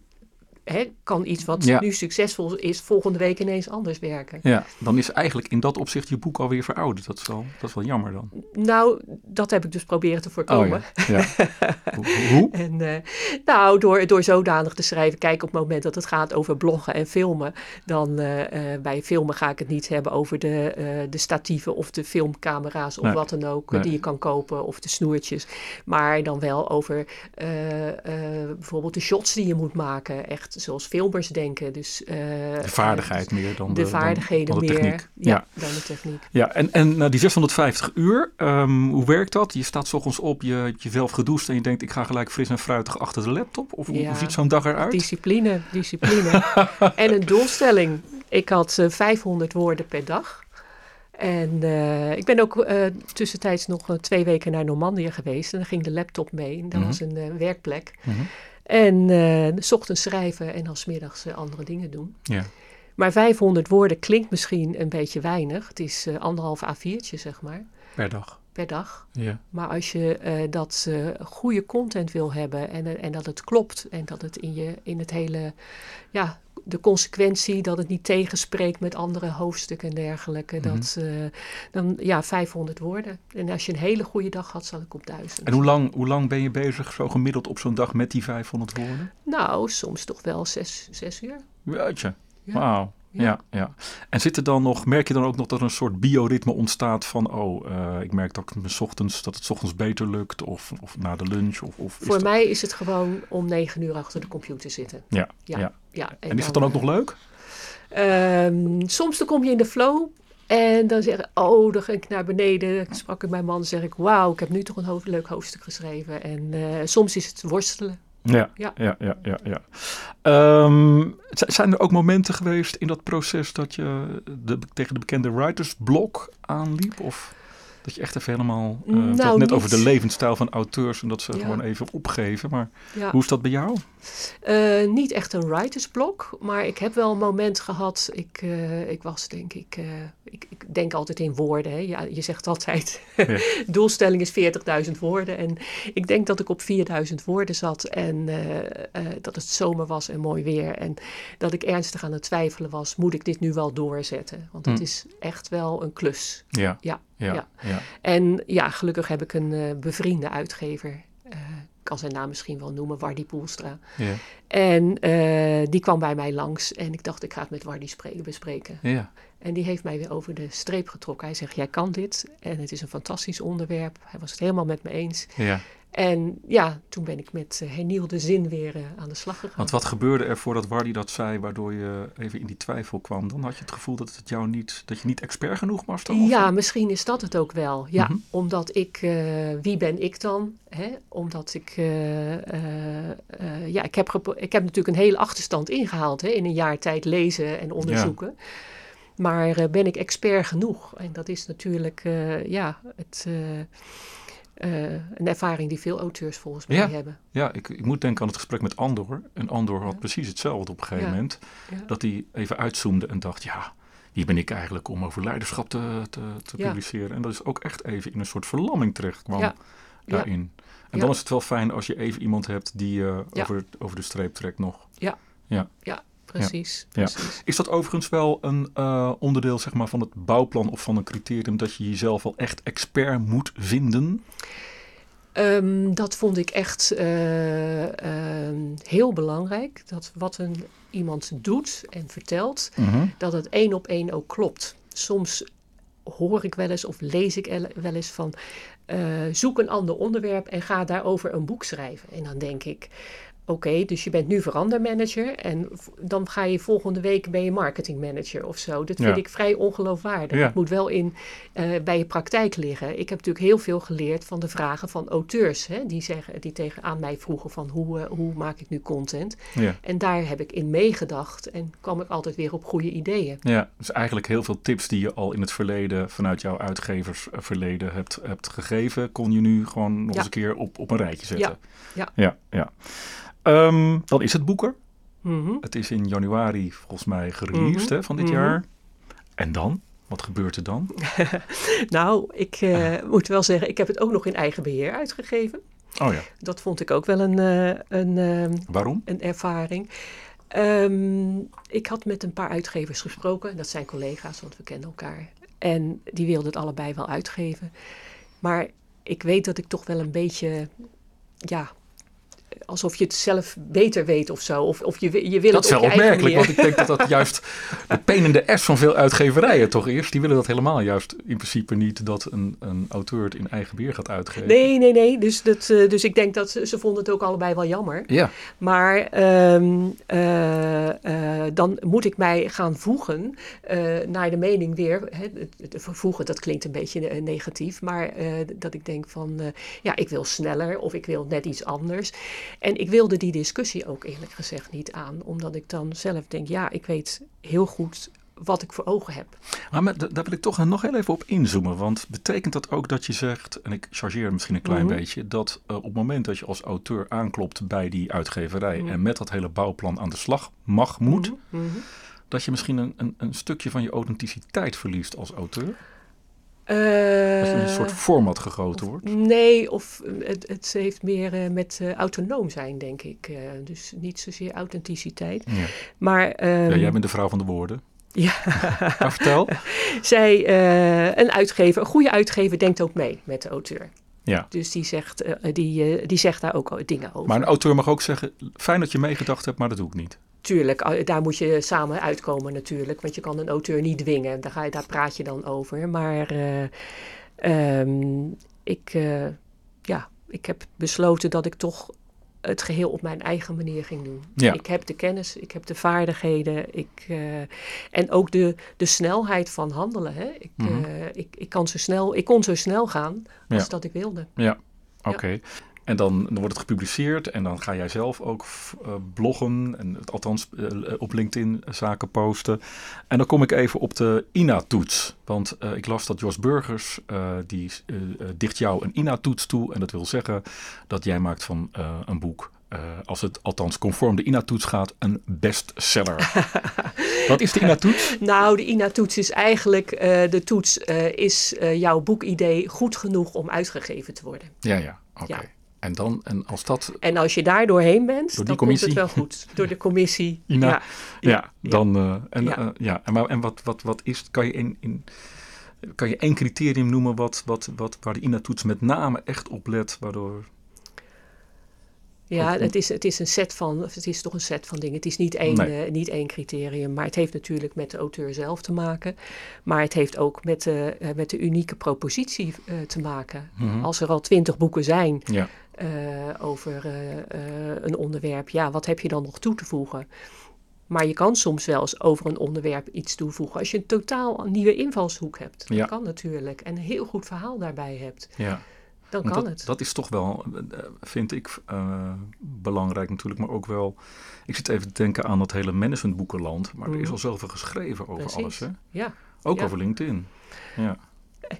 Speaker 3: hè, kan iets wat
Speaker 2: Ja.
Speaker 3: nu succesvol is, volgende week ineens anders werken.
Speaker 2: ja, dan is eigenlijk in dat opzicht je boek alweer verouderd. Dat is wel, dat is wel jammer dan.
Speaker 3: Nou, dat heb ik dus proberen te
Speaker 2: Oh
Speaker 3: voorkomen.
Speaker 2: ja. ja. Hoe-?
Speaker 3: En eh, nou, door, door zodanig te schrijven, kijk op het moment dat het gaat over bloggen en filmen, dan eh, eh, bij filmen ga ik het niet hebben over de, de statieven of de filmcamera's of
Speaker 2: Nee.
Speaker 3: wat dan ook
Speaker 2: Nee.
Speaker 3: die je kan kopen of de snoertjes. Maar dan wel over bijvoorbeeld de shots die je moet maken, echt zoals filmers denken. Dus, eh,
Speaker 2: De vaardigheid meer dan
Speaker 3: de,
Speaker 2: de,
Speaker 3: vaardigheden
Speaker 2: dan de
Speaker 3: meer. Ja,
Speaker 2: Ja.
Speaker 3: dan de techniek.
Speaker 2: Ja, en, en nou, die 650 uur, ehm, hoe werkt dat? Je staat 's ochtends op, je hebt jezelf gedoucht en je denkt ik ga gelijk fris en fruitig achter de laptop? Of hoe,
Speaker 3: Ja.
Speaker 2: hoe ziet zo'n dag eruit?
Speaker 3: Discipline, discipline. en een doelstelling. Ik had eh, 500 woorden per dag. En eh, ik ben ook eh, tussentijds nog eh, twee weken naar Normandië geweest. En dan ging de laptop mee. En dat
Speaker 2: Mhm.
Speaker 3: was een eh, werkplek.
Speaker 2: Mhm.
Speaker 3: En eh, s ochtends schrijven en dan 's middags eh, andere dingen doen.
Speaker 2: Ja.
Speaker 3: Maar 500 woorden klinkt misschien een beetje weinig. Het is eh, anderhalf A4'tje, zeg maar,
Speaker 2: Per dag.
Speaker 3: per dag.
Speaker 2: Ja.
Speaker 3: Maar als je dat goede content wil hebben en, en dat het klopt en dat het in, je, in het hele, ja, de consequentie, dat het niet tegenspreekt met andere hoofdstukken en dergelijke,
Speaker 2: Mhm.
Speaker 3: dat, eh, dan ja, 500 woorden. En als je een hele goede dag had, zat ik op 1000.
Speaker 2: En hoe lang, hoe lang ben je bezig zo gemiddeld op zo'n dag met die 500 woorden?
Speaker 3: Nou, soms toch wel zes, zes uur.
Speaker 2: Jeetje.
Speaker 3: Ja.
Speaker 2: Wauw. Ja.
Speaker 3: Ja.
Speaker 2: En zit er dan nog, merk je dan ook nog dat er een soort bioritme ontstaat van, oh, eh, ik merk dat, ik me 's ochtends, dat het 's ochtends beter lukt of, of na de lunch? Of, of is
Speaker 3: Voor
Speaker 2: dat-
Speaker 3: mij is het gewoon om negen uur achter de computer zitten.
Speaker 2: Ja,
Speaker 3: Ja.
Speaker 2: ja.
Speaker 3: Ja,
Speaker 2: En, is het dan ook nog leuk?
Speaker 3: Ehm, soms dan kom je in de flow en dan zeg ik, oh, dan ga ik naar beneden. Ik sprak ik mijn man, zeg ik, wauw, ik heb nu toch een hoofd- leuk hoofdstuk geschreven. En eh, soms is het worstelen.
Speaker 2: Ja,
Speaker 3: Ja.
Speaker 2: ja, ja, ja. ja. Ehm, zijn er ook momenten geweest in dat proces dat je de, tegen de bekende writersblok aanliep? Of dat je echt even helemaal... eh,
Speaker 3: Nou,
Speaker 2: net
Speaker 3: niet.
Speaker 2: over de levensstijl van auteurs en dat ze
Speaker 3: Ja.
Speaker 2: gewoon even opgeven. Maar
Speaker 3: Ja.
Speaker 2: hoe is dat bij jou?
Speaker 3: Eh, niet echt een writersblok, maar ik heb wel een moment gehad. Ik, eh, ik was denk ik, ik, ik denk altijd in woorden. Hè. Ja, je zegt altijd,
Speaker 2: Ja.
Speaker 3: doelstelling is 40.000 woorden. En ik denk dat ik op 4.000 woorden zat en eh, eh, dat het zomer was en mooi weer. En dat ik ernstig aan het twijfelen was, moet ik dit nu wel doorzetten? Want het
Speaker 2: Hm.
Speaker 3: is echt wel een klus.
Speaker 2: Ja,
Speaker 3: Ja,
Speaker 2: ja.
Speaker 3: En ja, gelukkig heb ik een eh, bevriende uitgever. Ik kan zijn naam misschien wel noemen, Wardy Poelstra.
Speaker 2: ja,
Speaker 3: En die kwam bij mij langs en ik dacht, ik ga het met Wardy spre- bespreken.
Speaker 2: ja.
Speaker 3: En die heeft mij weer over de streep getrokken. Hij zegt, jij kan dit en het is een fantastisch onderwerp. Hij was het helemaal met me eens.
Speaker 2: ja.
Speaker 3: En ja, toen ben ik met eh, hernieuwde zin weer eh, aan de slag gegaan.
Speaker 2: Want wat gebeurde er voordat Wardy dat zei, waardoor je even in die twijfel kwam? Dan had je het gevoel dat het jou niet, dat je niet expert genoeg was dan?
Speaker 3: Ja, misschien is dat het ook wel. Ja,
Speaker 2: Mhm.
Speaker 3: omdat ik, eh, wie ben ik dan? Hè? Omdat ik, ja, ik heb, ik heb natuurlijk een hele achterstand ingehaald hè? in een jaar tijd lezen en onderzoeken. Maar eh, ben ik expert genoeg? En dat is natuurlijk, eh, ja, het, eh, een ervaring die veel auteurs volgens mij
Speaker 2: Ja.
Speaker 3: hebben.
Speaker 2: Ja, ik, ik moet denken aan het gesprek met Andor. En Andor had
Speaker 3: Ja.
Speaker 2: precies hetzelfde op een gegeven
Speaker 3: Ja.
Speaker 2: moment.
Speaker 3: Ja.
Speaker 2: Dat hij even uitzoomde en dacht, ja, wie ben ik eigenlijk om over leiderschap te, te, te
Speaker 3: Ja.
Speaker 2: publiceren? En dat is ook echt even in een soort verlamming terecht kwam
Speaker 3: Ja. Ja.
Speaker 2: daarin. En
Speaker 3: Ja.
Speaker 2: dan is het wel fijn als je even iemand hebt die
Speaker 3: Ja.
Speaker 2: over, over de streep trekt nog.
Speaker 3: Precies,
Speaker 2: Ja.
Speaker 3: precies.
Speaker 2: Is dat overigens wel een eh, onderdeel zeg maar, van het bouwplan of van een criterium dat je jezelf wel echt expert moet vinden?
Speaker 3: Ehm, dat vond ik echt eh, ehm, heel belangrijk. Dat wat een, iemand doet en vertelt, dat het één op één ook klopt. Soms hoor ik wel eens of lees ik el- wel eens van... eh, zoek een ander onderwerp en ga daarover een boek schrijven. En dan denk ik, oké, dus je bent nu verandermanager en dan ga je volgende week ben je marketingmanager of zo. Dat vind ik vrij ongeloofwaardig. Het moet wel in, uh, bij je praktijk liggen. Ik heb natuurlijk heel veel geleerd van de vragen van auteurs. Hè, die, zeggen, die tegen aan mij vroegen van hoe, uh, hoe maak ik nu content. Ja. En daar heb ik in meegedacht en kwam ik altijd weer op goede ideeën.
Speaker 2: Ja, dus eigenlijk heel veel tips die je al in het verleden vanuit jouw uitgeversverleden hebt, hebt gegeven, kon je nu gewoon nog eens een keer op, op een rijtje zetten.
Speaker 3: Ja,
Speaker 2: ja. Ja. Um, dan is het boeker. Mm Het is in januari volgens mij gereleased mm van dit mhm. jaar. En dan? Wat gebeurt er dan?
Speaker 3: nou, ik uh, moet wel zeggen, ik heb het ook nog in eigen beheer uitgegeven.
Speaker 2: Oh ja.
Speaker 3: Dat vond ik ook wel een, uh, een, uh,
Speaker 2: Waarom?
Speaker 3: een ervaring. Um, ik had met een paar uitgevers gesproken. Dat zijn collega's, want we kennen elkaar. En die wilden het allebei wel uitgeven. Maar ik weet dat ik toch wel een beetje ja, alsof je het zelf beter weet of zo. Of, of je, je wil
Speaker 2: dat is wel opmerkelijk, want ik denk dat dat juist de penende S van veel uitgeverijen toch is. Die willen dat helemaal juist in principe niet dat een, een auteur het in eigen beheer gaat uitgeven.
Speaker 3: Nee, nee, nee. Dus, dat, uh, dus ik denk dat ze, ze vonden het ook allebei wel jammer.
Speaker 2: Ja.
Speaker 3: Maar um, uh, uh, dan moet ik mij gaan voegen naar de mening weer. Hè, voegen, dat klinkt een beetje negatief. Maar dat ik denk van, ja, ik wil sneller of ik wil net iets anders. En ik wilde die discussie ook eerlijk gezegd niet aan, omdat ik dan zelf denk, ja, ik weet heel goed wat ik voor ogen heb.
Speaker 2: Maar daar wil ik toch nog heel even op inzoomen. Want betekent dat ook dat je zegt, en ik chargeer misschien een klein mhm. beetje, dat uh, op het moment dat je als auteur aanklopt bij die uitgeverij mhm. en met dat hele bouwplan aan de slag mag, moet, mhm. dat je misschien een, een, een stukje van je authenticiteit verliest als auteur? Uh, dat een soort format gegoten wordt?
Speaker 3: Nee, of het, het heeft meer uh, met uh, autonoom zijn, denk ik. dus niet zozeer authenticiteit. Ja. Maar, um,
Speaker 2: ja, jij bent de vrouw van de woorden.
Speaker 3: Ja.
Speaker 2: maar vertel.
Speaker 3: Zij, een uitgever, een goede uitgever, denkt ook mee met de auteur.
Speaker 2: Ja.
Speaker 3: Dus die zegt, die, die zegt daar ook dingen over.
Speaker 2: Maar een auteur mag ook zeggen, fijn dat je meegedacht hebt, maar dat doe ik niet.
Speaker 3: Tuurlijk, daar moet je samen uitkomen natuurlijk. Want je kan een auteur niet dwingen. Daar, ga je, daar praat je dan over. Maar uh, um, ik, uh, ja, ik heb besloten dat ik toch het geheel op mijn eigen manier ging doen.
Speaker 2: Ja.
Speaker 3: Ik heb de kennis, ik heb de vaardigheden ik, uh, en ook de, de snelheid van handelen. Hè. Ik, mm -hmm. ik, ik, kan zo snel, ik kon zo snel gaan als ja. dat ik wilde.
Speaker 2: Ja, oké. Okay. En dan, dan, wordt het gepubliceerd en dan ga jij zelf ook uh, bloggen, en, althans uh, op LinkedIn zaken posten. En dan kom ik even op de INA-toets. Want uh, ik las dat Jos Burgers, die dicht jou een INA-toets toe. En dat wil zeggen dat jij maakt van een boek, als het althans conform de INA-toets gaat, een bestseller. Wat is de INA-toets?
Speaker 3: Nou, de INA-toets is eigenlijk, de toets is jouw boekidee goed genoeg om uitgegeven te worden.
Speaker 2: Ja, ja, oké. Okay. Ja. En, dan, en als dat.
Speaker 3: En als je daar doorheen bent, dan komt het wel goed. Door de commissie.
Speaker 2: Ina, ja, ja, dan. Uh, en, ja. Uh, ja. En, maar, en wat, wat, wat is. Kan je, in, in, kan je één criterium noemen wat, wat, wat, waar de INA-toets met name echt op let, waardoor.
Speaker 3: Ja, het is, het is een set van, het is toch een set van dingen. Het is niet één, nee. uh, niet één criterium, maar het heeft natuurlijk met de auteur zelf te maken. Maar het heeft ook met de, met de unieke propositie te maken. Mm -hmm. Als er al twintig boeken zijn
Speaker 2: ja.
Speaker 3: Over een onderwerp, ja, wat heb je dan nog toe te voegen? Maar je kan soms wel eens over een onderwerp iets toevoegen. Als je een totaal nieuwe invalshoek hebt. Ja. Dat kan natuurlijk. En een heel goed verhaal daarbij hebt.
Speaker 2: Ja
Speaker 3: dan kan
Speaker 2: dat,
Speaker 3: het.
Speaker 2: Dat is toch wel, vind ik, uh, belangrijk natuurlijk, maar ook wel... Ik zit even te denken aan dat hele managementboekenland, maar mm. er is al zoveel geschreven over
Speaker 3: Precies.
Speaker 2: alles, hè?
Speaker 3: Ja.
Speaker 2: Ook
Speaker 3: ja.
Speaker 2: over LinkedIn. Ja.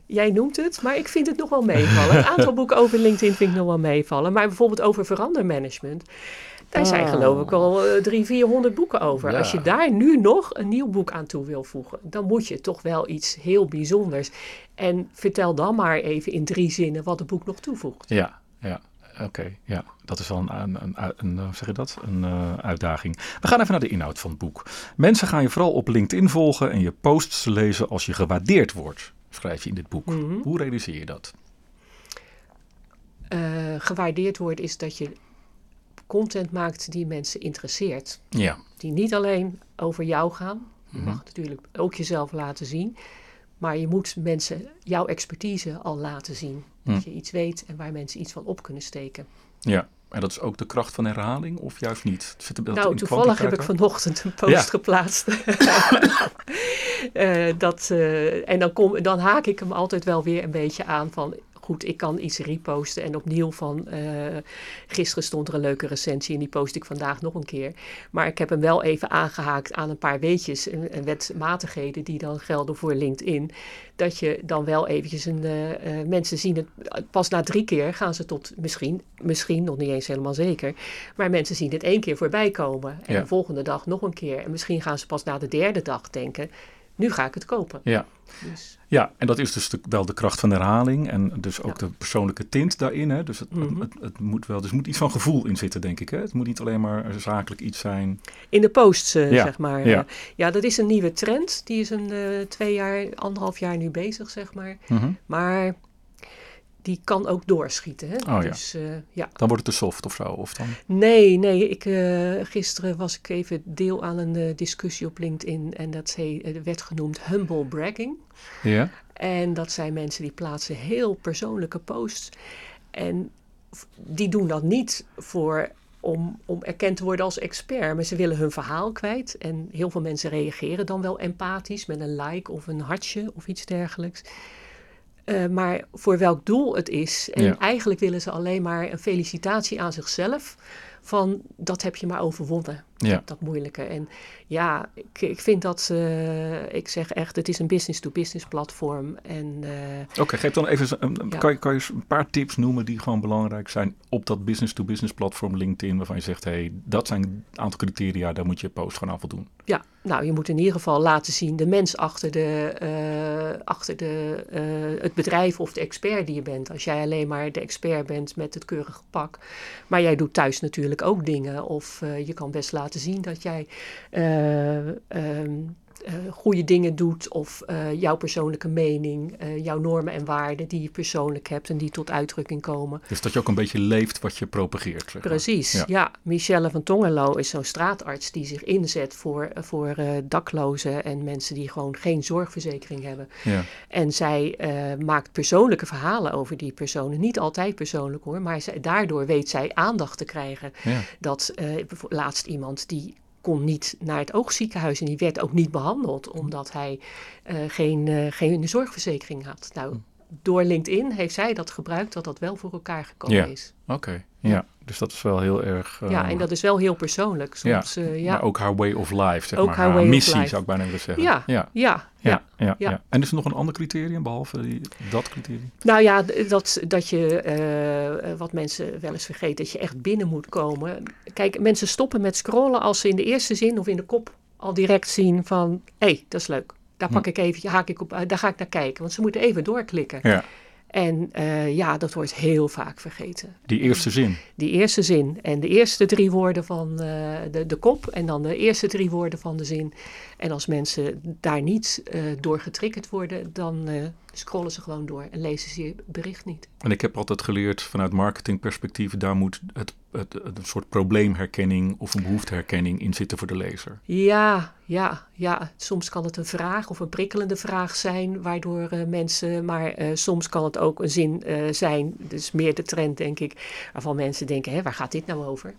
Speaker 3: Jij noemt het, maar ik vind het nog wel meevallen. Een aantal boeken over LinkedIn vind ik nog wel meevallen. Maar bijvoorbeeld over verandermanagement. Daar zijn
Speaker 2: Ah.
Speaker 3: geloof ik al uh, drie, vierhonderd boeken over.
Speaker 2: Ja.
Speaker 3: Als je daar nu nog een nieuw boek aan toe wil voegen, dan moet je toch wel iets heel bijzonders. En vertel dan maar even in drie zinnen wat het boek nog toevoegt.
Speaker 2: Ja, ja. Oké, ja, dat is wel een, een, een, zeg je dat? een uh, uitdaging. We gaan even naar de inhoud van het boek. Mensen gaan je vooral op LinkedIn volgen en je posts lezen als je gewaardeerd wordt, schrijf je in dit boek.
Speaker 3: Mhm.
Speaker 2: Hoe realiseer je dat?
Speaker 3: Uh, gewaardeerd worden is dat je content maakt die mensen interesseert.
Speaker 2: Ja.
Speaker 3: Die niet alleen over jou gaan. Je mag natuurlijk ook jezelf laten zien. Maar je moet mensen jouw expertise al laten zien. Dat
Speaker 2: Hm.
Speaker 3: je iets weet en waar mensen iets van op kunnen steken.
Speaker 2: Ja, En dat is ook de kracht van herhaling of juist niet?
Speaker 3: Zit nou, toevallig heb ik vanochtend een post geplaatst. uh, dat, uh, en dan, kom, dan haak ik hem altijd wel weer een beetje aan van goed, ik kan iets reposten en opnieuw van uh, gisteren stond er een leuke recensie en die post ik vandaag nog een keer. Maar ik heb hem wel even aangehaakt aan een paar weetjes en, en wetmatigheden die dan gelden voor LinkedIn. Dat je dan wel eventjes een, uh, uh, mensen zien het pas na drie keer gaan ze tot misschien, misschien nog niet eens helemaal zeker. Maar mensen zien het één keer voorbij komen en
Speaker 2: Ja.
Speaker 3: de volgende dag nog een keer. En misschien gaan ze pas na de derde dag denken, nu ga ik het kopen.
Speaker 2: Ja.
Speaker 3: Dus,
Speaker 2: Ja, en dat is dus de- wel de kracht van herhaling en dus ook
Speaker 3: Ja.
Speaker 2: de persoonlijke tint daarin. Hè? Dus het,
Speaker 3: Mhm.
Speaker 2: het, het moet wel, dus moet iets van gevoel in zitten, denk ik. Hè? Het moet niet alleen maar zakelijk iets zijn.
Speaker 3: In de posts, eh,
Speaker 2: Ja,
Speaker 3: zeg maar.
Speaker 2: ja.
Speaker 3: Ja. ja, dat is een nieuwe trend. Die is een eh, twee jaar, anderhalf jaar nu bezig, zeg maar.
Speaker 2: Mhm.
Speaker 3: Maar die kan ook doorschieten. Hè?
Speaker 2: Oh, ja.
Speaker 3: Dus, eh, ja.
Speaker 2: Dan wordt het te soft of zo. Of dan...
Speaker 3: Nee, nee. Ik, eh, gisteren was ik even deel aan een eh, discussie op LinkedIn. En dat he- eh, werd genoemd humble bragging.
Speaker 2: Ja?
Speaker 3: En dat zijn mensen die plaatsen heel persoonlijke posts. En die doen dat niet voor, om, om erkend te worden als expert. Maar ze willen hun verhaal kwijt. En heel veel mensen reageren dan wel empathisch met een like of een hartje of iets dergelijks. Eh, maar voor welk doel het is. En
Speaker 2: Ja.
Speaker 3: eigenlijk willen ze alleen maar een felicitatie aan zichzelf. Van dat heb je maar overwonnen.
Speaker 2: Ja.
Speaker 3: Dat, moeilijke. En ja, ik, ik vind dat, eh, ik zeg echt, het is een business-to-business platform. En eh,
Speaker 2: Oké, geef dan even een,
Speaker 3: Ja.
Speaker 2: kan, je, kan je een paar tips noemen die gewoon belangrijk zijn op dat business-to-business platform LinkedIn, waarvan je zegt, hé, hey, dat zijn een aantal criteria, daar moet je post gewoon aan voldoen.
Speaker 3: ja, nou, je moet in ieder geval laten zien de mens achter, de, eh, achter de, het bedrijf of de expert die je bent. Als jij alleen maar de expert bent met het keurige pak. Maar jij doet thuis natuurlijk ook dingen. Of je kan best laten zien dat jij eh, ehm, eh, goede dingen doet. Of eh, jouw persoonlijke mening, eh, jouw normen en waarden die je persoonlijk hebt en die tot uitdrukking komen.
Speaker 2: Dus dat je ook een beetje leeft wat je propageert. Zeg maar.
Speaker 3: Precies,
Speaker 2: Ja.
Speaker 3: ja. Michelle van Tongelo is zo'n straatarts die zich inzet voor, voor eh, daklozen en mensen die gewoon geen zorgverzekering hebben.
Speaker 2: Ja.
Speaker 3: En zij eh, maakt persoonlijke verhalen over die personen. Niet altijd persoonlijk hoor, maar zij, daardoor weet zij aandacht te krijgen.
Speaker 2: Ja.
Speaker 3: Dat eh, laatst iemand die kon niet naar het oogziekenhuis en die werd ook niet behandeld omdat hij eh, geen, eh, geen zorgverzekering had. Nou, door LinkedIn heeft zij dat gebruikt dat dat wel voor elkaar gekomen
Speaker 2: Ja.
Speaker 3: is.
Speaker 2: Oké, ja. Dus dat is wel heel erg... eh,
Speaker 3: Ja, en dat is wel heel persoonlijk. Soms, ja, ja.
Speaker 2: Maar ook haar way of life, zeg
Speaker 3: Ook
Speaker 2: maar.
Speaker 3: haar of
Speaker 2: missie, zou ik bijna willen zeggen.
Speaker 3: Ja,
Speaker 2: ja.
Speaker 3: ja,
Speaker 2: Ja. En is er nog een ander criterium behalve die, dat criterium?
Speaker 3: Nou ja, dat, dat je, eh, wat mensen wel eens vergeten, dat je echt binnen moet komen. Kijk, mensen stoppen met scrollen als ze in de eerste zin of in de kop al direct zien van, hé, hey, dat is leuk. Daar pak
Speaker 2: Hm.
Speaker 3: ik even, haak ik op, uit, daar ga ik naar kijken. Want ze moeten even doorklikken.
Speaker 2: Ja,
Speaker 3: En eh, ja, dat wordt heel vaak vergeten.
Speaker 2: die eerste zin.
Speaker 3: Die eerste zin en de eerste drie woorden van eh, de, de kop en dan de eerste drie woorden van de zin. En als mensen daar niet eh, door getriggerd worden, dan eh, scrollen ze gewoon door en lezen ze je bericht niet.
Speaker 2: En ik heb altijd geleerd vanuit marketingperspectief, daar moet het, het, het een soort probleemherkenning of een behoefteherkenning in zitten voor de lezer.
Speaker 3: Ja, ja, ja. Soms kan het een vraag of een prikkelende vraag zijn, waardoor eh, mensen, maar eh, soms kan het ook een zin eh, zijn, dus meer de trend denk ik, waarvan mensen denken, hè, waar gaat dit nou over?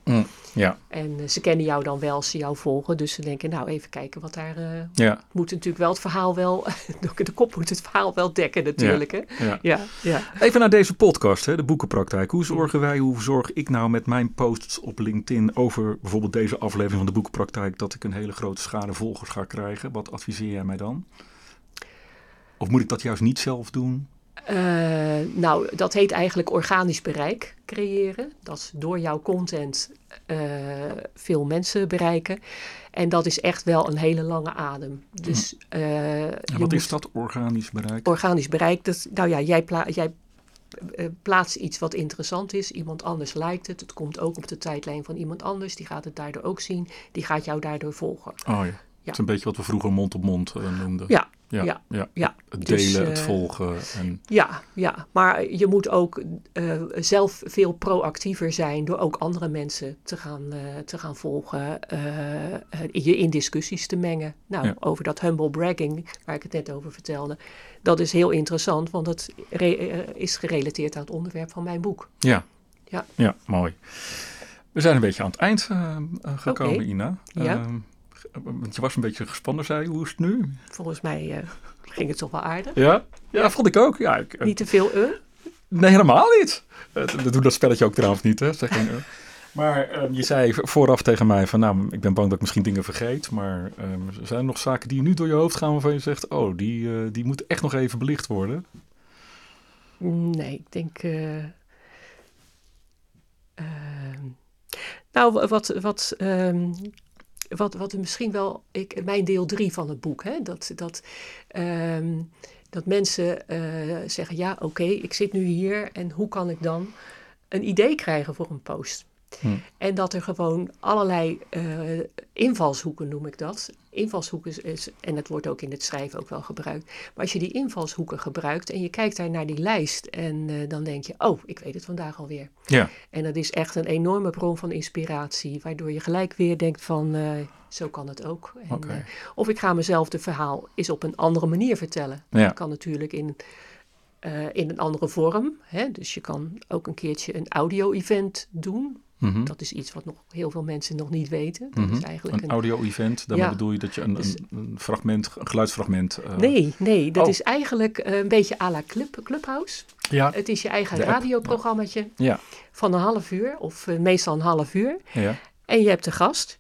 Speaker 2: Ja,
Speaker 3: En ze kennen jou dan wel als ze jou volgen, dus ze denken, nou even kijken wat daar, eh,
Speaker 2: ja,
Speaker 3: moet natuurlijk wel het verhaal wel, de kop moet het verhaal wel dekken natuurlijk. Hè?
Speaker 2: ja.
Speaker 3: Ja, ja.
Speaker 2: Even naar deze podcast, hè, de boekenpraktijk. Hoe zorgen wij, hoe zorg ik nou met mijn posts op LinkedIn over bijvoorbeeld deze aflevering van de boekenpraktijk dat ik een hele grote schade volgers ga krijgen? Wat adviseer jij mij dan? Of moet ik dat juist niet zelf doen?
Speaker 3: Eh, nou, dat heet eigenlijk organisch bereik creëren. Dat is door jouw content eh, veel mensen bereiken. En dat is echt wel een hele lange adem. Dus eh,
Speaker 2: En wat
Speaker 3: moet
Speaker 2: is dat organisch bereik?
Speaker 3: organisch bereik. Dat, nou ja, jij, pla jij plaatst iets wat interessant is. Iemand anders lijkt het. Het komt ook op de tijdlijn van iemand anders. Die gaat het daardoor ook zien. Die gaat jou daardoor volgen.
Speaker 2: Oh ja. Het is een beetje wat we vroeger mond-op-mond eh, noemden.
Speaker 3: Ja,
Speaker 2: ja,
Speaker 3: ja,
Speaker 2: ja.
Speaker 3: ja.
Speaker 2: Het
Speaker 3: Dus,
Speaker 2: delen, het
Speaker 3: eh,
Speaker 2: volgen. En,
Speaker 3: Ja, ja, maar je moet ook eh, zelf veel proactiever zijn door ook andere mensen te gaan, te gaan volgen, je in discussies te mengen. Nou,
Speaker 2: Ja.
Speaker 3: over dat humble bragging, waar ik het net over vertelde, dat is heel interessant, want dat is gerelateerd aan het onderwerp van mijn boek.
Speaker 2: ja.
Speaker 3: Ja.
Speaker 2: Ja, mooi. We zijn een beetje aan het eind gekomen. Ina.
Speaker 3: Ja.
Speaker 2: Ehm, want je was een beetje gespannen, zei je. Hoe is het nu?
Speaker 3: Volgens mij eh, ging het toch wel aardig.
Speaker 2: Ja, ja, vond ik ook. Ja, ik, eh,
Speaker 3: Niet te veel eh?
Speaker 2: Nee, helemaal niet. Uh, we doen dat spelletje ook trouwens niet, hè? Zeg geen, uh. Maar um, je zei vooraf tegen mij van, nou, ik ben bang dat ik misschien dingen vergeet. Maar um, zijn er nog zaken die nu door je hoofd gaan waarvan je zegt, oh, die, uh, die moeten echt nog even belicht worden?
Speaker 3: Nee, ik denk. Uh, nou, wat, wat, um, wat, wat misschien wel. Ik, mijn deel drie van het boek, hè, dat. dat um, dat mensen uh, zeggen: ja, oké, ik zit nu hier en hoe kan ik dan een idee krijgen voor een post?
Speaker 2: Hm.
Speaker 3: En dat er gewoon allerlei uh, invalshoeken, noem ik dat. Invalshoeken is, en dat wordt ook in het schrijven ook wel gebruikt. Maar als je die invalshoeken gebruikt en je kijkt daar naar die lijst en uh, dan denk je, oh, ik weet het vandaag alweer.
Speaker 2: Ja.
Speaker 3: En dat is echt een enorme bron van inspiratie, waardoor je gelijk weer denkt van, uh, zo kan het ook. En,
Speaker 2: okay.
Speaker 3: of ik ga mezelf de verhaal eens op een andere manier vertellen.
Speaker 2: Ja.
Speaker 3: Dat kan natuurlijk in uh, in een andere vorm. Hè? Dus je kan ook een keertje een audio-event doen.
Speaker 2: Mm
Speaker 3: -hmm. Dat is iets wat nog heel veel mensen nog niet weten. Dat
Speaker 2: mm -hmm.
Speaker 3: is eigenlijk
Speaker 2: een, een audio-event, daarmee ja. bedoel je dat je een, dus, een, fragment, een geluidsfragment...
Speaker 3: Uh... Nee, nee, dat oh. is eigenlijk een beetje à la club, Clubhouse.
Speaker 2: Ja.
Speaker 3: Het is je eigen radioprogrammaatje
Speaker 2: ja.
Speaker 3: van een half uur, of uh, meestal een half uur.
Speaker 2: Ja.
Speaker 3: En je hebt een gast.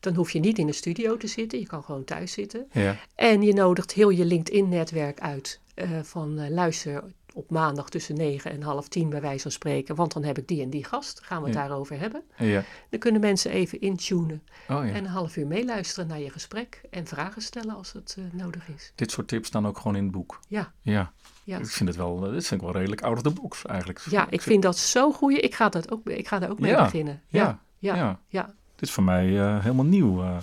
Speaker 3: Dan hoef je niet in de studio te zitten, je kan gewoon thuis zitten.
Speaker 2: Ja.
Speaker 3: En je nodigt heel je LinkedIn-netwerk uit uh, van luister op maandag tussen 9 en half tien bij wijze van spreken. Want dan heb ik die en die gast. Gaan we het
Speaker 2: Ja.
Speaker 3: daarover hebben.
Speaker 2: Ja.
Speaker 3: Dan kunnen mensen even intunen.
Speaker 2: Oh ja.
Speaker 3: En een half uur meeluisteren naar je gesprek. En vragen stellen als het uh, nodig is.
Speaker 2: Dit soort tips staan ook gewoon in het boek.
Speaker 3: Ja.
Speaker 2: Ja.
Speaker 3: Ja.
Speaker 2: Ik vind het wel, eh, dit vind ik wel redelijk out of the box eigenlijk.
Speaker 3: Ja, ik vind dat zo goed. Ik ga, dat ook, ik ga daar ook mee beginnen.
Speaker 2: Ja.
Speaker 3: Ja. Ja.
Speaker 2: Dit is voor mij eh, helemaal nieuw. eh.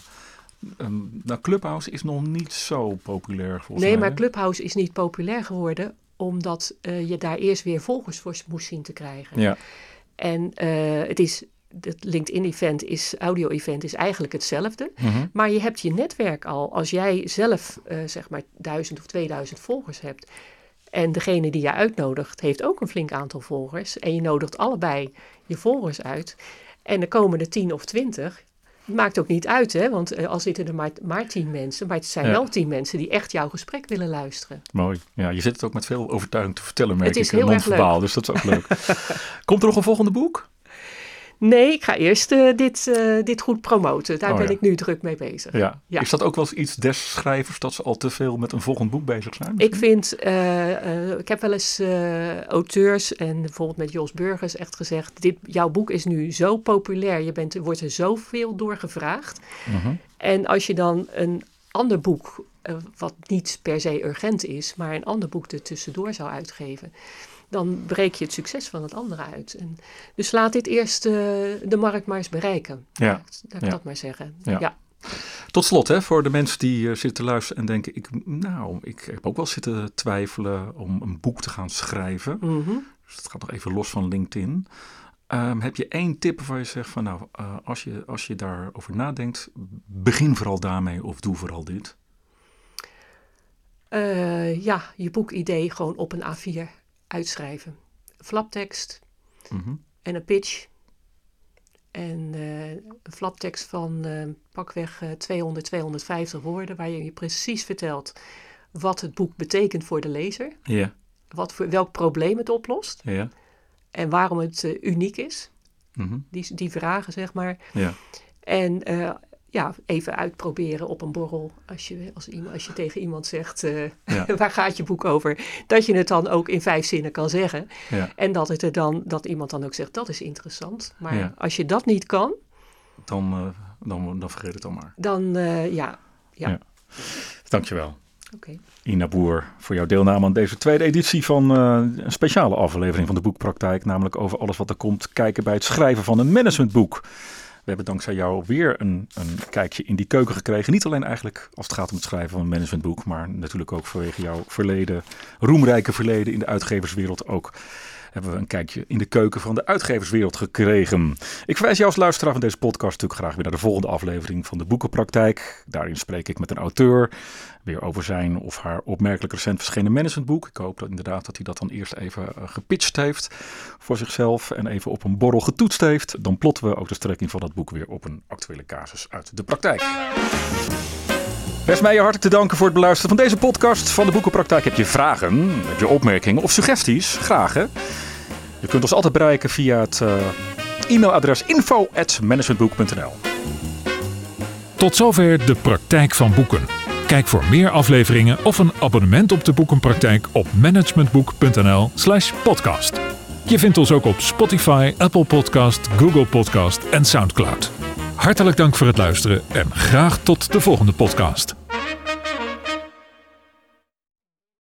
Speaker 2: Um, nou, Clubhouse is nog niet zo populair volgens
Speaker 3: Nee,
Speaker 2: mij.
Speaker 3: maar? Clubhouse is niet populair geworden. Omdat uh, je daar eerst weer volgers voor moest zien te krijgen.
Speaker 2: Ja,
Speaker 3: En uh, het is. Het LinkedIn-event is, audio-event is eigenlijk hetzelfde.
Speaker 2: mhm.
Speaker 3: Maar je hebt je netwerk al. Als jij zelf uh, zeg maar duizend of 2000 volgers hebt. En degene die je uitnodigt heeft ook een flink aantal volgers. En je nodigt allebei je volgers uit. En de komende 10 of 20. Maakt ook niet uit, hè? Want uh, al zitten er maar, maar 10 mensen. Maar het zijn
Speaker 2: Ja.
Speaker 3: wel 10 mensen die echt jouw gesprek willen luisteren.
Speaker 2: mooi. Ja, je zit het ook met veel overtuiging te vertellen, merk
Speaker 3: Het is
Speaker 2: ik.
Speaker 3: heel erg
Speaker 2: non-verbaal, dus dat is ook leuk. Komt er nog een volgende boek?
Speaker 3: Nee, ik ga eerst uh, dit, uh, dit goed promoten. Daar
Speaker 2: Oh,
Speaker 3: ben
Speaker 2: ja.
Speaker 3: ik nu druk mee bezig.
Speaker 2: Ja.
Speaker 3: Ja.
Speaker 2: Is dat ook wel eens iets des schrijvers dat ze al te veel met een volgend boek bezig zijn?
Speaker 3: Ik vind, uh, ik heb wel eens auteurs en bijvoorbeeld met Jos Burgers echt gezegd: dit, jouw boek is nu zo populair, je bent, wordt er zoveel door gevraagd.
Speaker 2: Mhm.
Speaker 3: En als je dan een ander boek, wat niet per se urgent is, maar een ander boek er tussendoor zou uitgeven, dan breek je het succes van het andere uit. En dus laat dit eerst uh, de markt maar eens bereiken.
Speaker 2: Ja.
Speaker 3: Laat ik dat maar zeggen.
Speaker 2: Ja.
Speaker 3: ja.
Speaker 2: Tot slot, hè, voor de mensen die uh, zitten te luisteren en denken: ik, nou, ik heb ook wel zitten twijfelen om een boek te gaan schrijven.
Speaker 3: Mhm.
Speaker 2: Dus dat gaat nog even los van LinkedIn. Um, heb je één tip waar je zegt van nou, uh, als, je, als je daarover nadenkt, begin vooral daarmee of doe vooral dit?
Speaker 3: Uh, ja, je boekidee gewoon op een A4 uitschrijven. Flaptekst
Speaker 2: Mhm.
Speaker 3: en een pitch. En uh, een flaptekst van uh, pakweg uh, 200, 250 woorden, waar je je precies vertelt wat het boek betekent voor de lezer.
Speaker 2: Ja,
Speaker 3: Wat voor, welk probleem het oplost
Speaker 2: ja.
Speaker 3: en waarom het uniek is.
Speaker 2: Mhm.
Speaker 3: Die, die vragen, zeg maar.
Speaker 2: Ja.
Speaker 3: En uh, ja, even uitproberen op een borrel. Als je, als iemand, als je tegen iemand zegt, uh,
Speaker 2: Ja.
Speaker 3: waar gaat je boek over? Dat je het dan ook in vijf zinnen kan zeggen.
Speaker 2: Ja.
Speaker 3: En dat, het er dan, dat iemand dan ook zegt, dat is interessant. Maar
Speaker 2: Ja.
Speaker 3: als je dat niet kan,
Speaker 2: Dan, uh, dan, dan vergeet het dan maar.
Speaker 3: dan uh, ja.
Speaker 2: ja. Dankjewel.
Speaker 3: Oké.
Speaker 2: Ina Boer, voor jouw deelname aan deze tweede editie van uh, een speciale aflevering van de Boekpraktijk. Namelijk over alles wat er komt kijken bij het schrijven van een managementboek. We hebben dankzij jou weer een, een kijkje in die keuken gekregen. Niet alleen eigenlijk als het gaat om het schrijven van een managementboek, maar natuurlijk ook vanwege jouw verleden, roemrijke verleden in de uitgeverswereld ook. Hebben we een kijkje in de keuken van de uitgeverswereld gekregen. Ik verwijs jou als luisteraar van deze podcast natuurlijk graag weer naar de volgende aflevering van de Boekenpraktijk. Daarin spreek ik met een auteur weer over zijn of haar opmerkelijk recent verschenen managementboek. Ik hoop dat inderdaad dat hij dat dan eerst even uh, gepitcht heeft voor zichzelf en even op een borrel getoetst heeft. Dan plotten we ook de strekking van dat boek weer op een actuele casus uit de praktijk. Best mij je hartelijk te danken voor het beluisteren van deze podcast van de Boekenpraktijk. Heb je vragen, heb je opmerkingen of suggesties? Graag hè. Je kunt ons altijd bereiken via het uh, e-mailadres info.managementboek.nl
Speaker 1: Tot zover de praktijk van boeken. Kijk voor meer afleveringen of een abonnement op de Boekenpraktijk op managementboek.nl/slash podcast. Je vindt ons ook op Spotify, Apple Podcast, Google Podcast en Soundcloud. Hartelijk dank voor het luisteren en graag tot de volgende podcast.